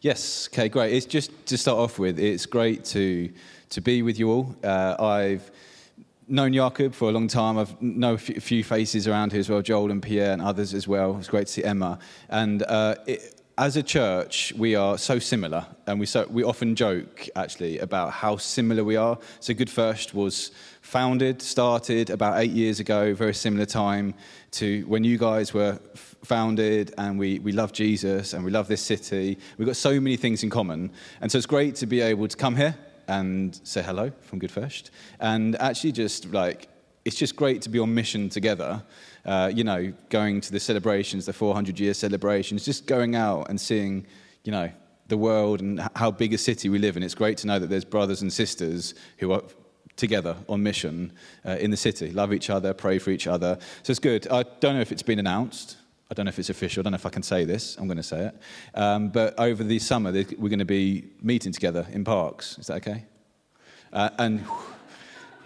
Yes, okay, great. It's just to start off with, it's great to, to be with you all. Uh, I've known Jakob for a long time. I've know a few faces around here as well, Joel and Pierre and others as well. It's great to see Emma. And uh, it, as a church, we are so similar, and we, so, we often joke actually about how similar we are. So, Good First was founded, started about eight years ago, very similar time to when you guys were founded, and we, we love Jesus and we love this city. We've got so many things in common. And so it's great to be able to come here and say hello from Good First and actually just like, it's just great to be on mission together. Uh, you know, going to the celebrations, the 400 year celebrations, just going out and seeing, you know, the world and how big a city we live in. It's great to know that there's brothers and sisters who are together on mission uh, in the city, love each other, pray for each other. So it's good. I don't know if it's been announced. I don't know if it's official. I don't know if I can say this. I'm going to say it. Um, but over the summer, we're going to be meeting together in parks. Is that okay? Uh, and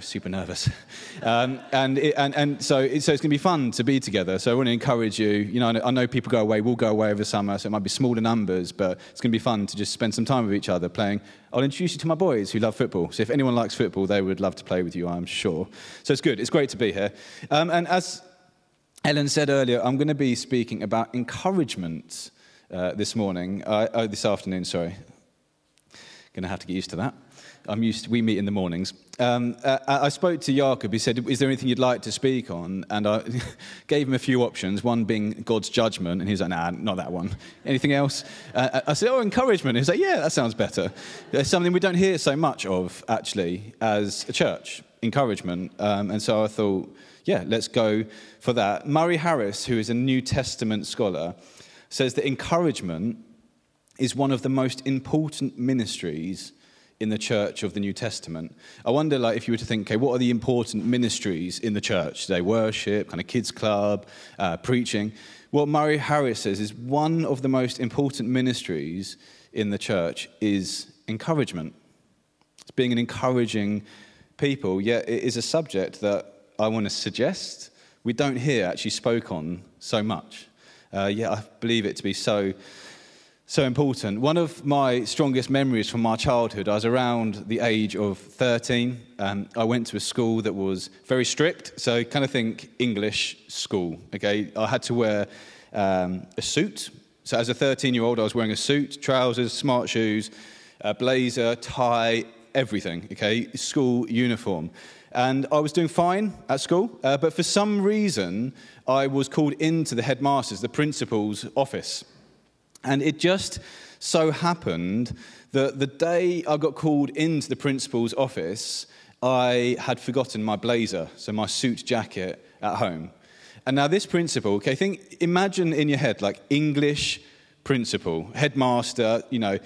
super nervous. Um, and, it, and, and so, it, so it's going to be fun to be together. So I want to encourage you. You know, I know people go away, we'll go away over summer, so it might be smaller numbers, but it's going to be fun to just spend some time with each other playing. I'll introduce you to my boys who love football. So if anyone likes football, they would love to play with you, I'm sure. So it's good. It's great to be here. Um, and as Ellen said earlier, I'm going to be speaking about encouragement uh, this morning, uh, oh, this afternoon, sorry. Going to have to get used to that. I'm used to, we meet in the mornings. Um, uh, I spoke to Jakob. He said, Is there anything you'd like to speak on? And I gave him a few options, one being God's judgment. And he's like, Nah, not that one. Anything else? Uh, I said, Oh, encouragement. He's like, Yeah, that sounds better. There's something we don't hear so much of, actually, as a church encouragement. Um, and so I thought, Yeah, let's go for that. Murray Harris, who is a New Testament scholar, says that encouragement is one of the most important ministries in the church of the New Testament. I wonder, like, if you were to think, okay, what are the important ministries in the church today? Worship, kind of kids' club, uh, preaching. What Murray Harris says is one of the most important ministries in the church is encouragement. It's being an encouraging people, yet it is a subject that I want to suggest we don't hear actually spoke on so much. Uh, yet I believe it to be so so important. One of my strongest memories from my childhood, I was around the age of 13. Um, I went to a school that was very strict, so kind of think English school. Okay, I had to wear um, a suit. So as a 13 year old, I was wearing a suit, trousers, smart shoes, a blazer, tie, everything. Okay, school uniform. And I was doing fine at school, uh, but for some reason, I was called into the headmaster's, the principal's office. And it just so happened that the day I got called into the principal's office, I had forgotten my blazer, so my suit jacket at home. And now this principal, okay, think, imagine in your head like English principal, headmaster, you know,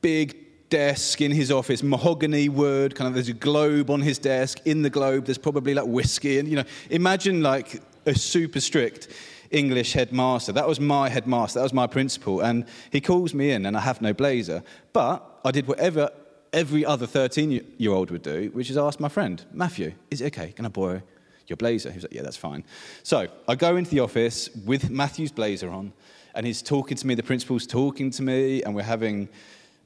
big desk in his office, mahogany wood, kind of there's a globe on his desk. In the globe, there's probably like whiskey, and you know, imagine like a super strict English headmaster. That was my headmaster, that was my principal. And he calls me in, and I have no blazer. But I did whatever every other 13 year old would do, which is ask my friend, Matthew, is it okay? Can I borrow your blazer? He was like, yeah, that's fine. So I go into the office with Matthew's blazer on, and he's talking to me, the principal's talking to me, and we're having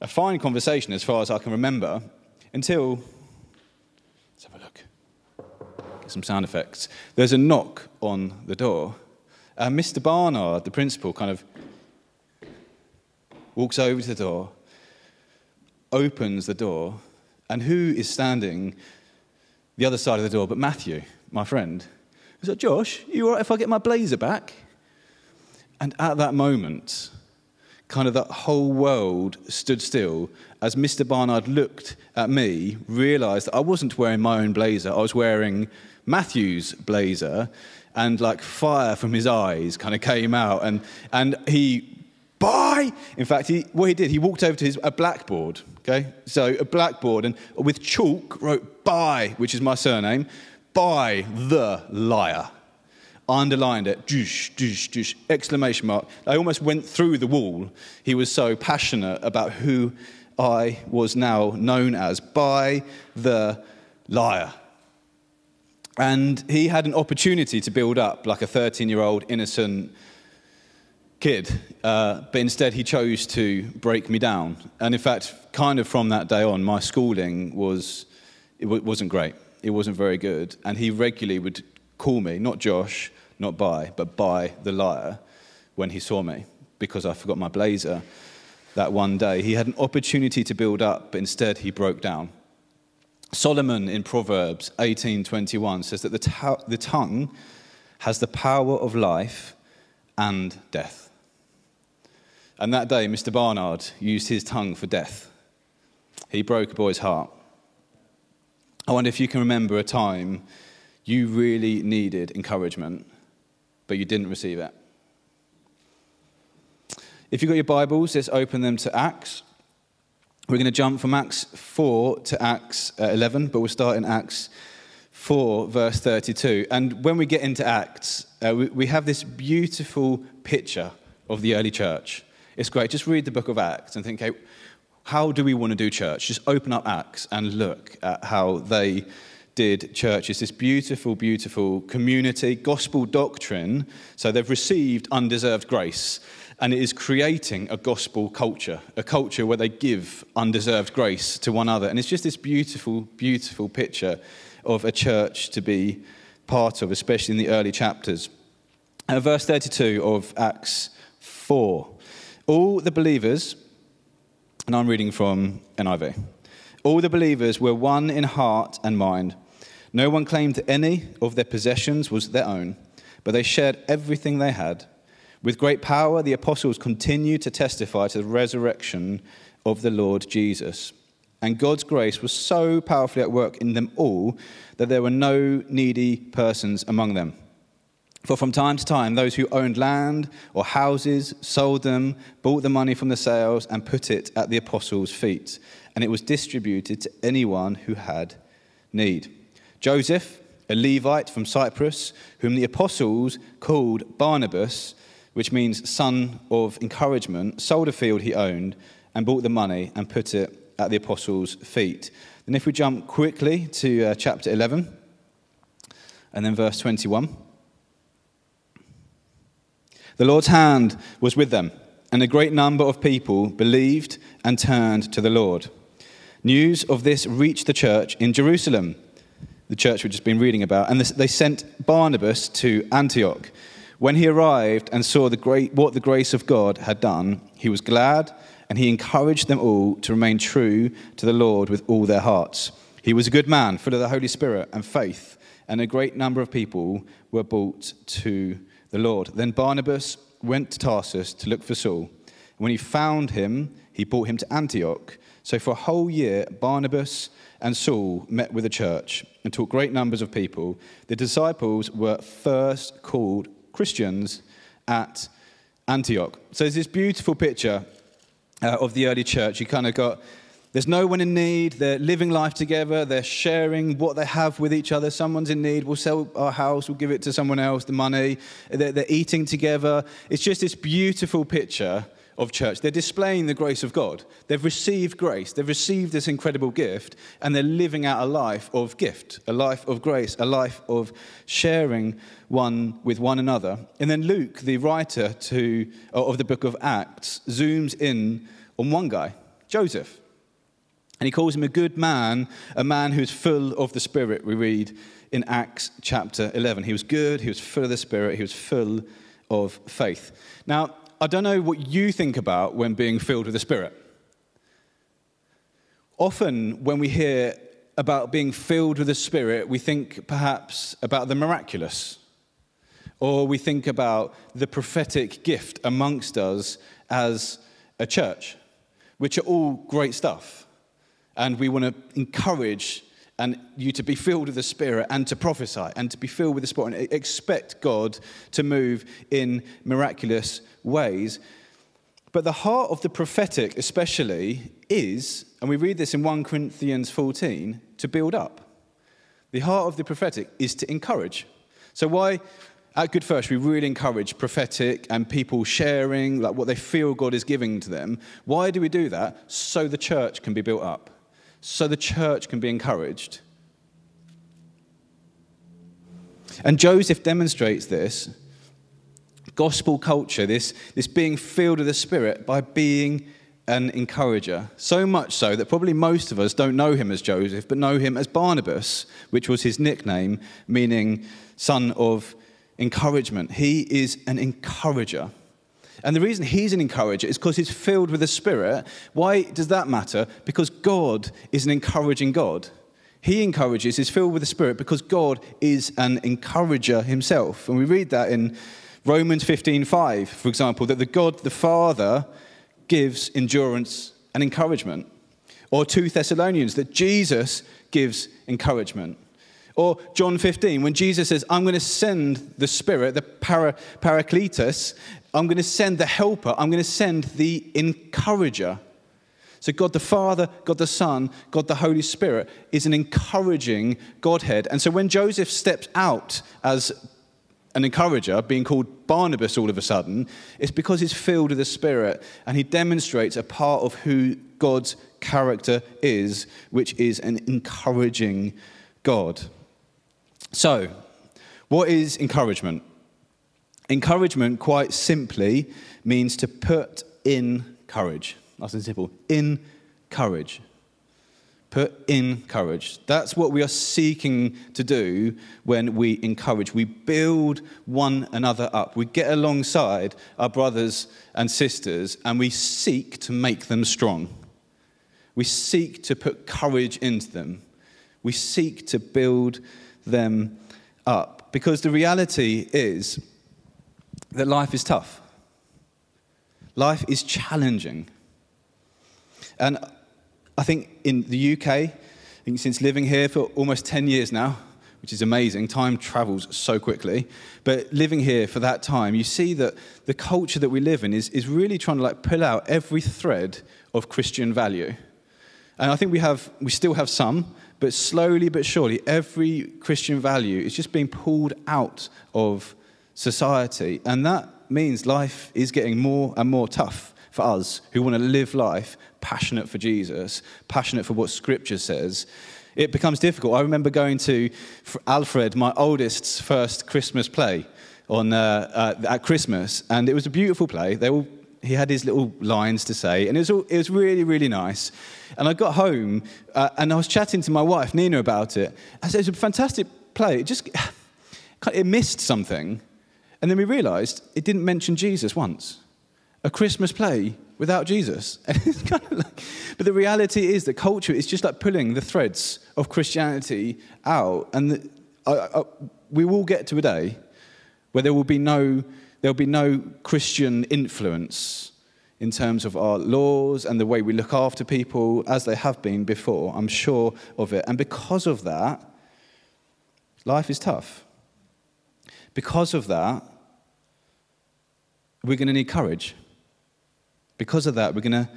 a fine conversation as far as I can remember until, let's have a look, get some sound effects. There's a knock on the door. Uh, Mr. Barnard, the principal, kind of walks over to the door, opens the door, and who is standing the other side of the door but Matthew, my friend? He's like, Josh, you all right if I get my blazer back? And at that moment, kind of that whole world stood still as Mr. Barnard looked at me, realized that I wasn't wearing my own blazer, I was wearing Matthew's blazer, and like fire from his eyes kind of came out. And, and he, bye! In fact, he, what he did, he walked over to his, a blackboard, okay? So a blackboard, and with chalk wrote Bye, which is my surname, Bye the liar. I underlined it, doosh, doosh, doosh, exclamation mark. I almost went through the wall. He was so passionate about who I was now known as Bye the liar. And he had an opportunity to build up like a 13 year old innocent kid, uh, but instead he chose to break me down. And in fact, kind of from that day on, my schooling was, it w- wasn't great. It wasn't very good. And he regularly would call me, not Josh, not Bye, but Bye the liar when he saw me because I forgot my blazer that one day. He had an opportunity to build up, but instead he broke down. Solomon in Proverbs 18:21 says that the, the tongue has the power of life and death. And that day, Mr. Barnard used his tongue for death. He broke a boy's heart. I wonder if you can remember a time you really needed encouragement, but you didn't receive it. If you've got your Bibles, let's open them to Acts. We're going to jump from Acts 4 to Acts uh, 11, but we'll start in Acts 4, verse 32. And when we get into Acts, uh, we, we have this beautiful picture of the early church. It's great. Just read the book of Acts and think, hey, how do we want to do church? Just open up Acts and look at how they did church. It's this beautiful, beautiful community, gospel doctrine. So they've received undeserved grace, and it is creating a gospel culture, a culture where they give undeserved grace to one another. And it's just this beautiful, beautiful picture of a church to be part of, especially in the early chapters. Uh, verse 32 of Acts 4. All the believers, and I'm reading from NIV, all the believers were one in heart and mind. No one claimed any of their possessions was their own, but they shared everything they had. With great power, the apostles continued to testify to the resurrection of the Lord Jesus. And God's grace was so powerfully at work in them all that there were no needy persons among them. For from time to time, those who owned land or houses sold them, bought the money from the sales, and put it at the apostles' feet. And it was distributed to anyone who had need. Joseph, a Levite from Cyprus, whom the apostles called Barnabas, which means son of encouragement, sold a field he owned and bought the money and put it at the apostles' feet. Then, if we jump quickly to uh, chapter 11 and then verse 21. The Lord's hand was with them, and a great number of people believed and turned to the Lord. News of this reached the church in Jerusalem, the church we've just been reading about, and they sent Barnabas to Antioch. When he arrived and saw the great, what the grace of God had done, he was glad and he encouraged them all to remain true to the Lord with all their hearts. He was a good man, full of the Holy Spirit and faith, and a great number of people were brought to the Lord. Then Barnabas went to Tarsus to look for Saul. When he found him, he brought him to Antioch. So for a whole year, Barnabas and Saul met with the church and taught great numbers of people. The disciples were first called Christians at Antioch. So there's this beautiful picture uh, of the early church. You kind of got there's no one in need. They're living life together. They're sharing what they have with each other. Someone's in need. We'll sell our house. We'll give it to someone else, the money. They're, they're eating together. It's just this beautiful picture of church. They're displaying the grace of God. They've received grace. They've received this incredible gift, and they're living out a life of gift, a life of grace, a life of sharing one with one another. And then Luke, the writer to, uh, of the book of Acts, zooms in on one guy, Joseph. And he calls him a good man, a man who's full of the Spirit, we read in Acts chapter 11. He was good, he was full of the Spirit, he was full of faith. Now, I don't know what you think about when being filled with the Spirit. Often, when we hear about being filled with the Spirit, we think perhaps about the miraculous, or we think about the prophetic gift amongst us as a church, which are all great stuff and we want to encourage and you to be filled with the Spirit and to prophesy and to be filled with the Spirit and expect God to move in miraculous ways. But the heart of the prophetic, especially, is, and we read this in 1 Corinthians 14, to build up. The heart of the prophetic is to encourage. So, why at Good First we really encourage prophetic and people sharing like what they feel God is giving to them? Why do we do that? So the church can be built up so the church can be encouraged. And Joseph demonstrates this gospel culture, this, this being filled with the Spirit by being an encourager. So much so that probably most of us don't know him as Joseph, but know him as Barnabas, which was his nickname, meaning son of encouragement. He is an encourager. And the reason he's an encourager is because he's filled with the Spirit. Why does that matter? Because God is an encouraging God. He encourages, he's filled with the Spirit because God is an encourager himself. And we read that in Romans 15:5, for example, that the God the Father gives endurance and encouragement. Or 2 Thessalonians, that Jesus gives encouragement. Or John 15, when Jesus says, I'm going to send the Spirit, the para, Paracletus, I'm going to send the helper, I'm going to send the encourager. So, God the Father, God the Son, God the Holy Spirit is an encouraging Godhead. And so, when Joseph steps out as an encourager, being called Barnabas all of a sudden, it's because he's filled with the Spirit and he demonstrates a part of who God's character is, which is an encouraging God. So, what is encouragement? Encouragement, quite simply, means to put in courage. Nice and simple. In courage. Put in courage. That's what we are seeking to do when we encourage. We build one another up. We get alongside our brothers and sisters and we seek to make them strong. We seek to put courage into them. We seek to build them up. Because the reality is, that life is tough. Life is challenging. And I think in the UK, I think since living here for almost 10 years now, which is amazing, time travels so quickly. But living here for that time, you see that the culture that we live in is, is really trying to like pull out every thread of Christian value. And I think we have we still have some, but slowly but surely every Christian value is just being pulled out of society. And that means life is getting more and more tough for us who want to live life passionate for Jesus, passionate for what Scripture says. It becomes difficult. I remember going to Alfred, my oldest's first Christmas play on, uh, uh, at Christmas, and it was a beautiful play. They all, he had his little lines to say, and it was, all, it was really, really nice. And I got home, uh, and I was chatting to my wife, Nina, about it. I said, It's a fantastic play. It just it missed something. And then we realized it didn't mention Jesus once. A Christmas play without Jesus. but the reality is that culture is just like pulling the threads of Christianity out. And the, I, I, we will get to a day where there will be no, there will be no Christian influence in terms of our laws and the way we look after people as they have been before. I'm sure of it. And because of that, life is tough. Because of that, we're going to need courage. Because of that, we're going to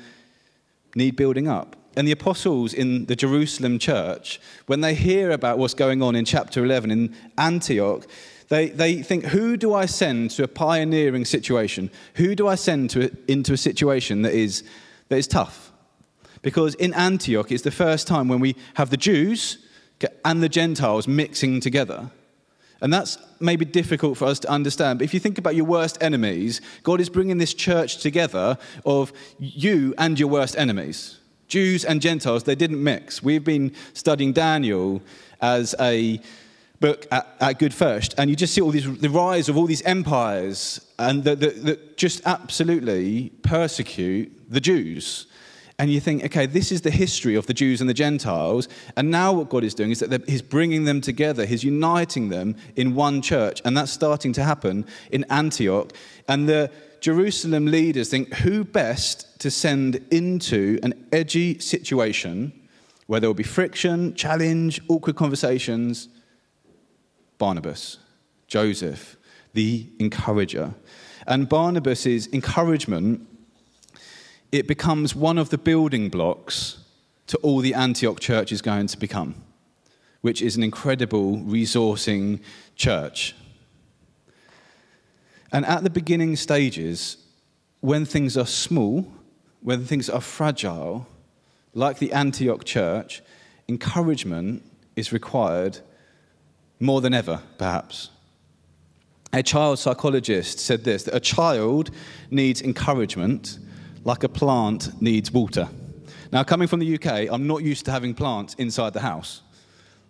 need building up. And the apostles in the Jerusalem church, when they hear about what's going on in chapter 11 in Antioch, they, they think, who do I send to a pioneering situation? Who do I send to, into a situation that is, that is tough? Because in Antioch, it's the first time when we have the Jews and the Gentiles mixing together. And that's maybe difficult for us to understand. But if you think about your worst enemies, God is bringing this church together of you and your worst enemies. Jews and Gentiles, they didn't mix. We've been studying Daniel as a book at, at Good First, and you just see all these, the rise of all these empires and that, that, that just absolutely persecute the Jews and you think, okay, this is the history of the Jews and the Gentiles. And now what God is doing is that He's bringing them together, He's uniting them in one church. And that's starting to happen in Antioch. And the Jerusalem leaders think, who best to send into an edgy situation where there will be friction, challenge, awkward conversations? Barnabas, Joseph, the encourager. And Barnabas's encouragement it becomes one of the building blocks to all the Antioch church is going to become, which is an incredible resourcing church. And at the beginning stages, when things are small, when things are fragile, like the Antioch church, encouragement is required more than ever, perhaps. a child psychologist said this that a child needs encouragement like a plant needs water. Now, coming from the UK, I'm not used to having plants inside the house.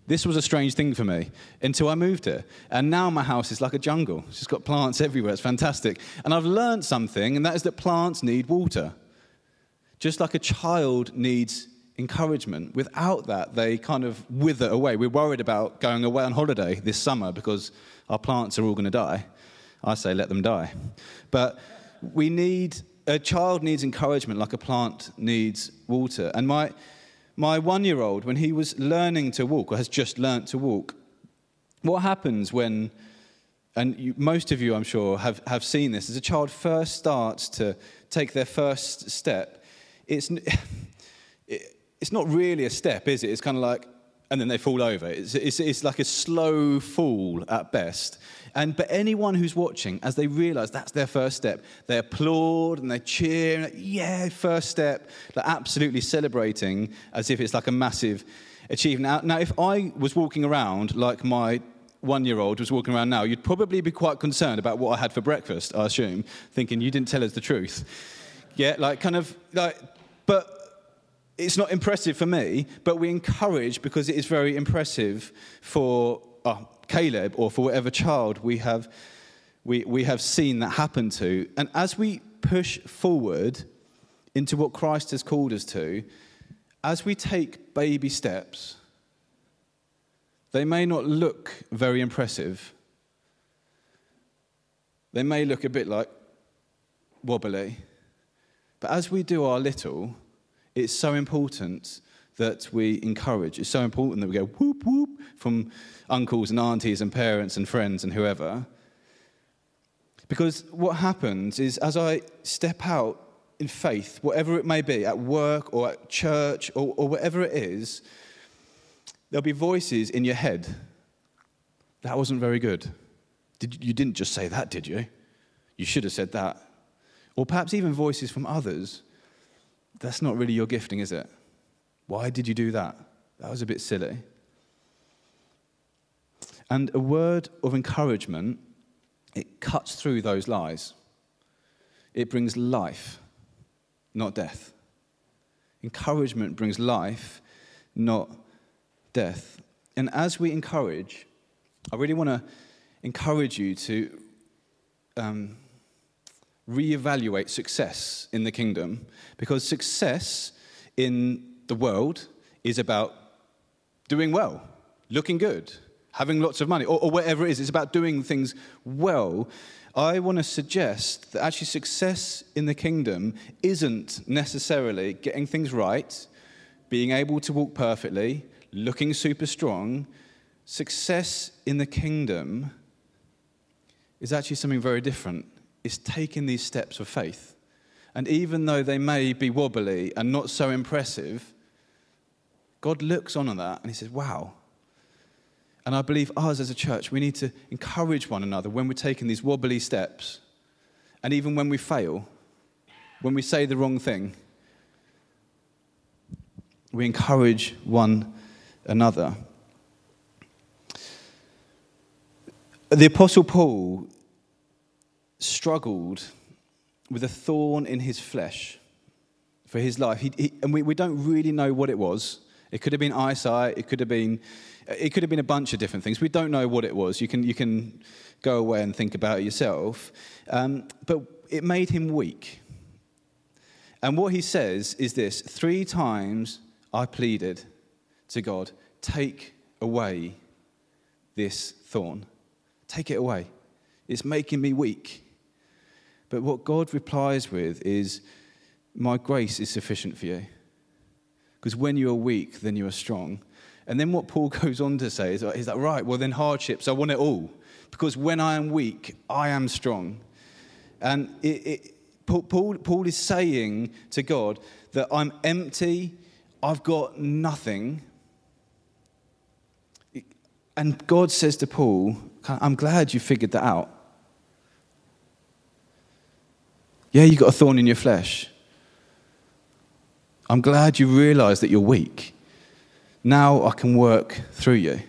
This was a strange thing for me until I moved here. And now my house is like a jungle. It's just got plants everywhere. It's fantastic. And I've learned something, and that is that plants need water. Just like a child needs encouragement. Without that, they kind of wither away. We're worried about going away on holiday this summer because our plants are all going to die. I say let them die. But we need, a child needs encouragement like a plant needs water. And my, my one year old, when he was learning to walk, or has just learnt to walk, what happens when, and you, most of you, I'm sure, have, have seen this, as a child first starts to take their first step, it's, it, it's not really a step, is it? It's kind of like, and then they fall over. It's, it's, it's like a slow fall at best. And but anyone who's watching, as they realize that's their first step, they applaud and they cheer, and yeah, first step, like absolutely celebrating as if it's like a massive achievement. Now, now if I was walking around like my one year old was walking around now, you'd probably be quite concerned about what I had for breakfast, I assume, thinking you didn't tell us the truth. Yeah, like kind of like, but it's not impressive for me, but we encourage because it is very impressive for oh, Caleb or for whatever child we have, we, we have seen that happen to. And as we push forward into what Christ has called us to, as we take baby steps, they may not look very impressive. They may look a bit like wobbly. But as we do our little, it's so important that we encourage. It's so important that we go whoop whoop from uncles and aunties and parents and friends and whoever. Because what happens is as I step out in faith, whatever it may be, at work or at church or, or whatever it is, there'll be voices in your head. That wasn't very good. Did, you didn't just say that, did you? You should have said that. Or perhaps even voices from others. That's not really your gifting, is it? Why did you do that? That was a bit silly. And a word of encouragement, it cuts through those lies. It brings life, not death. Encouragement brings life, not death. And as we encourage, I really want to encourage you to um, reevaluate success in the kingdom because success in the world is about doing well, looking good, having lots of money, or, or whatever it is. It's about doing things well. I want to suggest that actually success in the kingdom isn't necessarily getting things right, being able to walk perfectly, looking super strong. Success in the kingdom is actually something very different. It's taking these steps of faith. And even though they may be wobbly and not so impressive, God looks on at that and He says, wow, and I believe us as a church, we need to encourage one another when we're taking these wobbly steps. And even when we fail, when we say the wrong thing, we encourage one another. The Apostle Paul struggled with a thorn in his flesh for his life. He, he, and we, we don't really know what it was. It could have been eyesight, it could have been it could have been a bunch of different things. We don't know what it was. You can, you can go away and think about it yourself. Um, but it made him weak. And what he says is this Three times I pleaded to God, take away this thorn. Take it away. It's making me weak. But what God replies with is, My grace is sufficient for you. Because when you are weak, then you are strong. And then what Paul goes on to say is, he's like, right, well, then hardships, I want it all. Because when I am weak, I am strong. And it, it, Paul, Paul is saying to God that I'm empty, I've got nothing. And God says to Paul, I'm glad you figured that out. Yeah, you got a thorn in your flesh. I'm glad you realize that you're weak. Now I can work through you.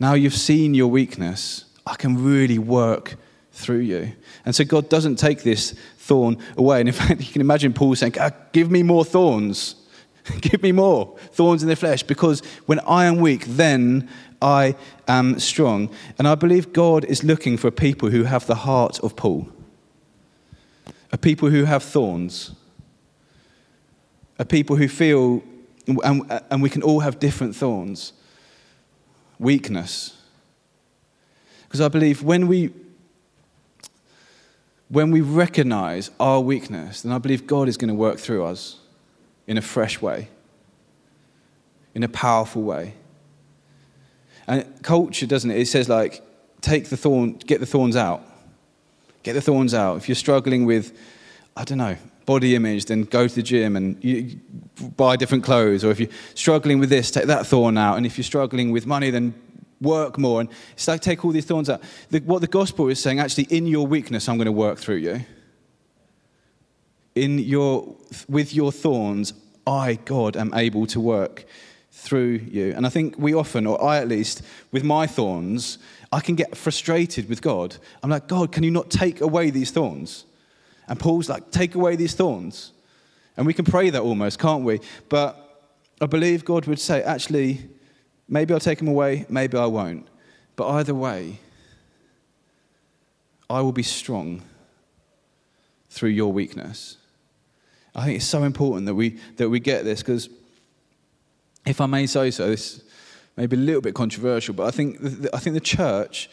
Now you've seen your weakness, I can really work through you. And so God doesn't take this thorn away. And in fact, you can imagine Paul saying, ah, Give me more thorns. Give me more thorns in the flesh, because when I am weak, then I am strong. And I believe God is looking for people who have the heart of Paul, a people who have thorns, a people who feel, and, and we can all have different thorns, weakness. Because I believe when we when we recognize our weakness, then I believe God is going to work through us in a fresh way, in a powerful way. And culture, doesn't it? It says, like, take the thorn, get the thorns out. Get the thorns out. If you're struggling with, I don't know, body image, then go to the gym and buy different clothes. Or if you're struggling with this, take that thorn out. And if you're struggling with money, then work more. And it's like, take all these thorns out. The, what the gospel is saying, actually, in your weakness, I'm going to work through you. In your, with your thorns, I, God, am able to work through you. And I think we often, or I at least, with my thorns, I can get frustrated with God. I'm like, God, can you not take away these thorns? And Paul's like, take away these thorns. And we can pray that almost, can't we? But I believe God would say, actually, maybe I'll take them away, maybe I won't. But either way, I will be strong through your weakness. I think it's so important that we, that we get this because if I may say so, this may be a little bit controversial, but I think the, I think the church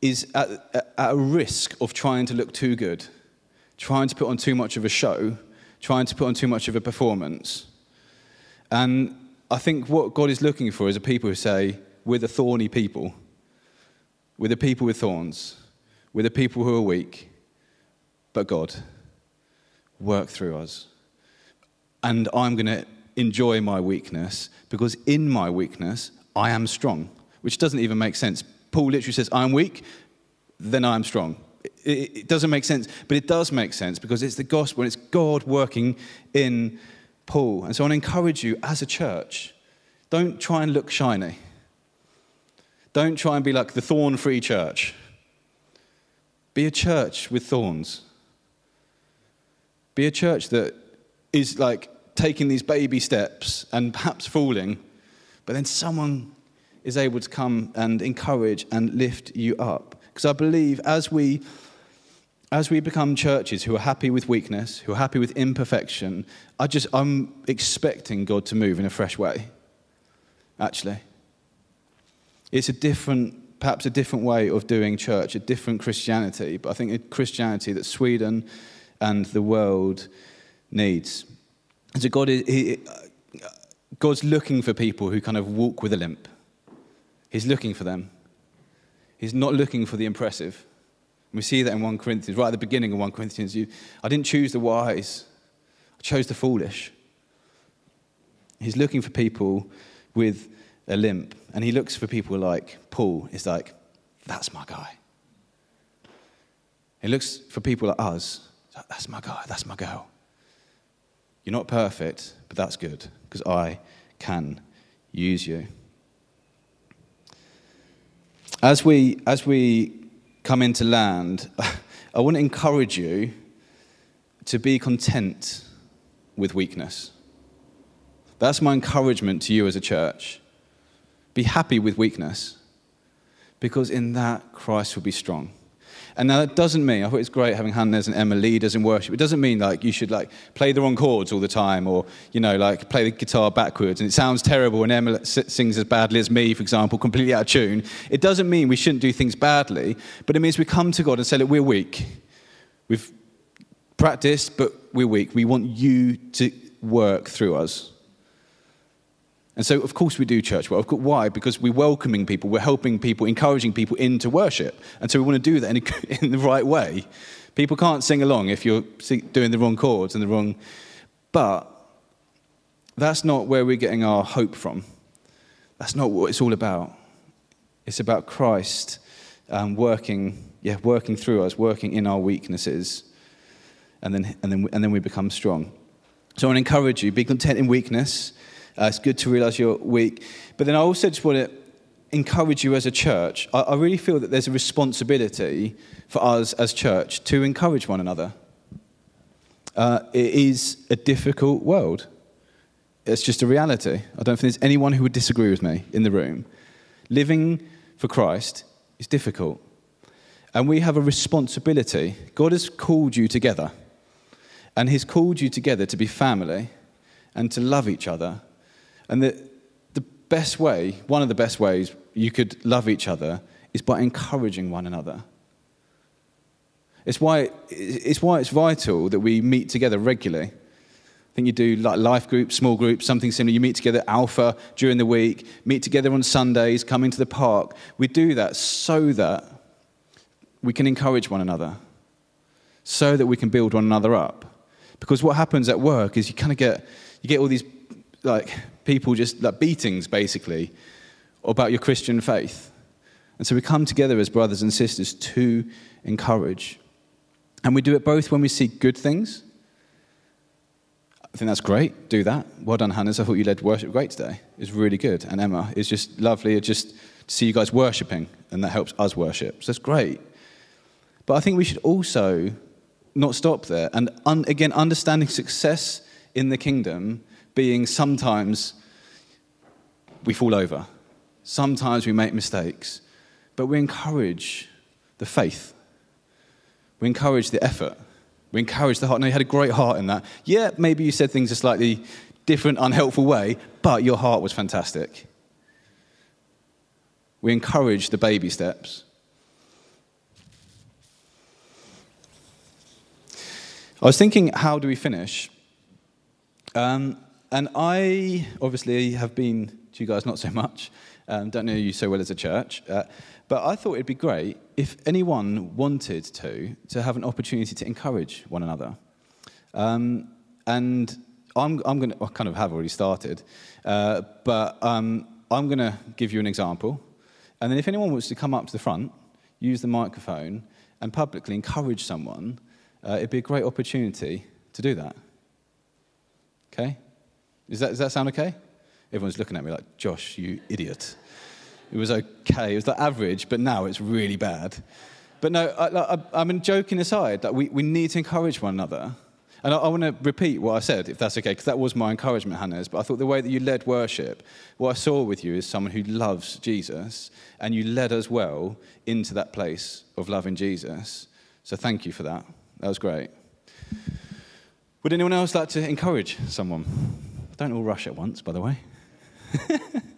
is at, at a risk of trying to look too good, trying to put on too much of a show, trying to put on too much of a performance. And I think what God is looking for is a people who say, We're the thorny people. We're the people with thorns. We're the people who are weak. But God, work through us. And I'm going to enjoy my weakness because in my weakness, I am strong, which doesn't even make sense. Paul literally says, I'm weak, then I'm strong. It, it doesn't make sense, but it does make sense because it's the gospel and it's God working in Paul. And so I want to encourage you as a church don't try and look shiny. Don't try and be like the thorn free church. Be a church with thorns. Be a church that is like taking these baby steps and perhaps falling, but then someone is able to come and encourage and lift you up. Because I believe as we as we become churches who are happy with weakness, who are happy with imperfection, I just I'm expecting God to move in a fresh way. Actually. It's a different, perhaps a different way of doing church, a different Christianity, but I think a Christianity that Sweden and the world needs. So God is, he, God's looking for people who kind of walk with a limp. He's looking for them. He's not looking for the impressive. We see that in 1 Corinthians, right at the beginning of 1 Corinthians. You, I didn't choose the wise, I chose the foolish. He's looking for people with a limp. And he looks for people like Paul, is like, that's my guy. He looks for people like us, that's my guy, that's my girl. You're not perfect, but that's good because I can use you. As we, as we come into land, I want to encourage you to be content with weakness. That's my encouragement to you as a church. Be happy with weakness because in that Christ will be strong. And now that doesn't mean, I thought it's great having Hannes and Emma leaders in worship. It doesn't mean like you should like play the wrong chords all the time or, you know, like play the guitar backwards and it sounds terrible and Emma sings as badly as me, for example, completely out of tune. It doesn't mean we shouldn't do things badly, but it means we come to God and say, look, we're weak. We've practiced, but we're weak. We want you to work through us. And so, of course, we do church work. Why? Because we're welcoming people, we're helping people, encouraging people into worship. And so we want to do that in, in the right way. People can't sing along if you're doing the wrong chords and the wrong. But that's not where we're getting our hope from. That's not what it's all about. It's about Christ um, working, yeah, working through us, working in our weaknesses, and then, and, then, and then we become strong. So I want to encourage you be content in weakness uh, it's good to realize you're weak. But then I also just want to encourage you as a church, I, I really feel that there's a responsibility for us as church to encourage one another. Uh, it is a difficult world. It's just a reality. I don't think there's anyone who would disagree with me in the room. Living for Christ is difficult. And we have a responsibility. God has called you together. And He's called you together to be family and to love each other. And the, the best way, one of the best ways you could love each other is by encouraging one another. It's why, it's why it's vital that we meet together regularly. I think you do like life groups, small groups, something similar. You meet together alpha during the week, meet together on Sundays, come into the park. We do that so that we can encourage one another, so that we can build one another up. Because what happens at work is you kind of get you get all these like people just like beatings basically about your Christian faith. And so we come together as brothers and sisters to encourage. And we do it both when we see good things. I think that's great. Do that. Well done, Hannes. I thought you led worship great today. It's really good. And Emma, it's just lovely to just to see you guys worshiping, and that helps us worship. So that's great. But I think we should also not stop there. And un- again, understanding success in the kingdom being sometimes we fall over, sometimes we make mistakes, but we encourage the faith. We encourage the effort. We encourage the heart. No, you had a great heart in that. Yeah, maybe you said things a slightly different, unhelpful way, but your heart was fantastic. We encourage the baby steps. I was thinking, how do we finish? Um, and I obviously have been to you guys not so much, um, don't know you so well as a church, uh, but I thought it'd be great if anyone wanted to, to have an opportunity to encourage one another. Um, and I'm, I'm going to, I kind of have already started, uh, but um, I'm going to give you an example. And then if anyone wants to come up to the front, use the microphone, and publicly encourage someone, uh, it'd be a great opportunity to do that. Okay? Is that, does that sound okay? Everyone's looking at me like, Josh, you idiot. It was okay. It was the average, but now it's really bad. But no, I, I, I mean, joking aside, that we, we need to encourage one another. And I, I want to repeat what I said, if that's okay, because that was my encouragement, Hannes. But I thought the way that you led worship, what I saw with you is someone who loves Jesus, and you led us well into that place of loving Jesus. So thank you for that. That was great. Would anyone else like to encourage someone? Don't all rush at once, by the way.